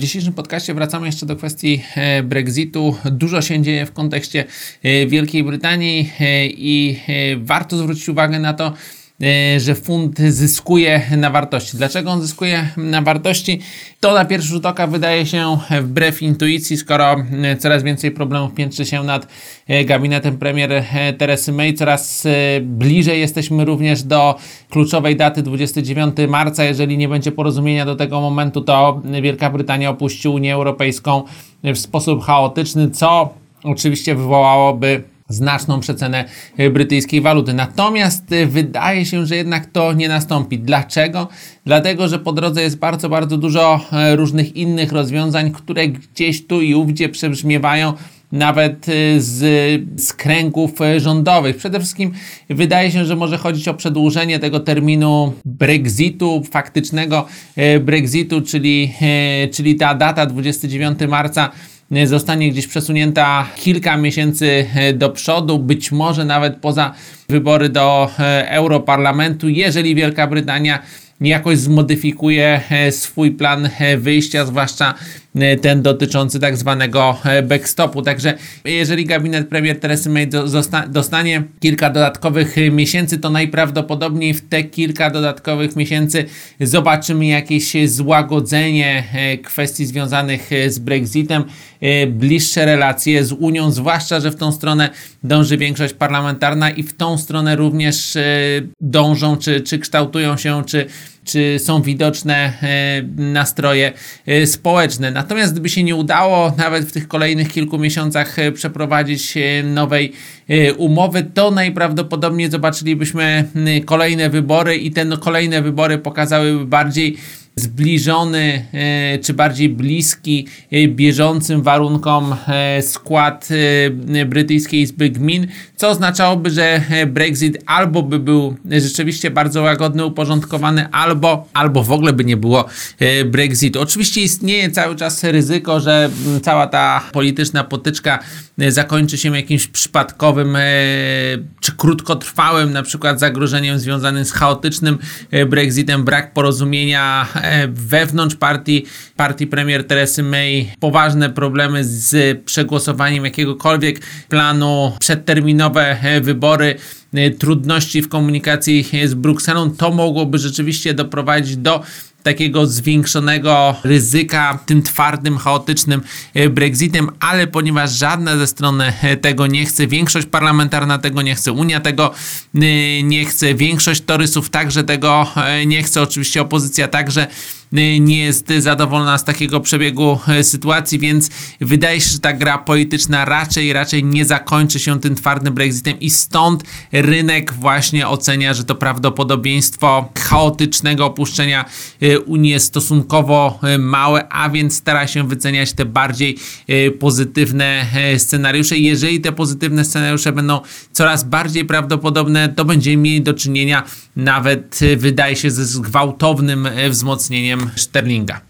W dzisiejszym podcaście wracamy jeszcze do kwestii e, Brexitu. Dużo się dzieje w kontekście e, Wielkiej Brytanii e, i warto zwrócić uwagę na to, że funt zyskuje na wartości. Dlaczego on zyskuje na wartości? To na pierwszy rzut oka wydaje się wbrew intuicji, skoro e, coraz więcej problemów piętrzy się nad e, gabinetem premier Teresy May, coraz bliżej jesteśmy również do kluczowej daty 29 marca. Jeżeli nie będzie porozumienia do tego momentu, to Wielka Brytania opuści Unię Europejską w sposób chaotyczny, co oczywiście wywołałoby znaczną przecenę e, brytyjskiej waluty. Natomiast e, wydaje się, że jednak to nie nastąpi. Dlaczego? Dlatego, że po drodze jest bardzo, bardzo dużo e, różnych innych rozwiązań, które gdzieś tu i ówdzie przebrzmiewają nawet z, z kręgów rządowych. Przede wszystkim wydaje się, że może chodzić o przedłużenie tego terminu Brexitu, faktycznego Brexitu, czyli, czyli ta data 29 marca zostanie gdzieś przesunięta kilka miesięcy e, do przodu, być może nawet poza wybory do e, Europarlamentu, jeżeli Wielka Brytania jakoś zmodyfikuje e, swój plan wyjścia, zwłaszcza ten dotyczący tak zwanego backstopu. Także jeżeli gabinet premier Teresy May dostanie kilka dodatkowych miesięcy, to najprawdopodobniej w te kilka dodatkowych miesięcy zobaczymy jakieś złagodzenie kwestii związanych z Brexitem, bliższe relacje z Unią, zwłaszcza, że w tą stronę dąży większość parlamentarna i w tą stronę również dążą, czy, czy kształtują się, czy czy są widoczne e, nastroje e, społeczne. Natomiast gdyby się nie udało nawet w tych kolejnych kilku miesiącach e, przeprowadzić nowej umowy, to najprawdopodobniej zobaczylibyśmy kolejne wybory i te kolejne wybory pokazałyby bardziej zbliżony e, czy bardziej bliski e, bieżącym warunkom e, skład brytyjskiej Izby Gmin, co oznaczałoby, że Brexit albo by był rzeczywiście bardzo łagodny, uporządkowany, albo, albo w ogóle by nie było Brexitu. Oczywiście istnieje cały czas ryzyko, że cała ta polityczna potyczka zakończy się jakimś przypadkowym czy krótkotrwałym na przykład zagrożeniem związanym z chaotycznym Brexitem, brak porozumienia wewnątrz partii, partii premier Teresy May poważne problemy z przegłosowaniem jakiegokolwiek planu, przedterminowe e, wybory, e, trudności w komunikacji z Brukselą, to mogłoby rzeczywiście doprowadzić do takiego zwiększonego ryzyka tym twardym, chaotycznym e, Brexitem, ale ponieważ żadna ze stron e, tego nie chce, większość parlamentarna tego nie chce, Unia tego e, nie chce, większość torysów także tego nie chce, oczywiście opozycja także nie jest zadowolona z takiego przebiegu sytuacji, więc wydaje się, że ta gra polityczna raczej, raczej nie zakończy się tym twardym Brexitem i stąd rynek właśnie ocenia, że to prawdopodobieństwo chaotycznego opuszczenia Unii jest stosunkowo małe, a więc stara się wyceniać te bardziej pozytywne scenariusze. Jeżeli te pozytywne scenariusze będą coraz bardziej prawdopodobne, to będziemy mieli do czynienia nawet, wydaje się, ze gwałtownym wzmocnieniem Sterlinga.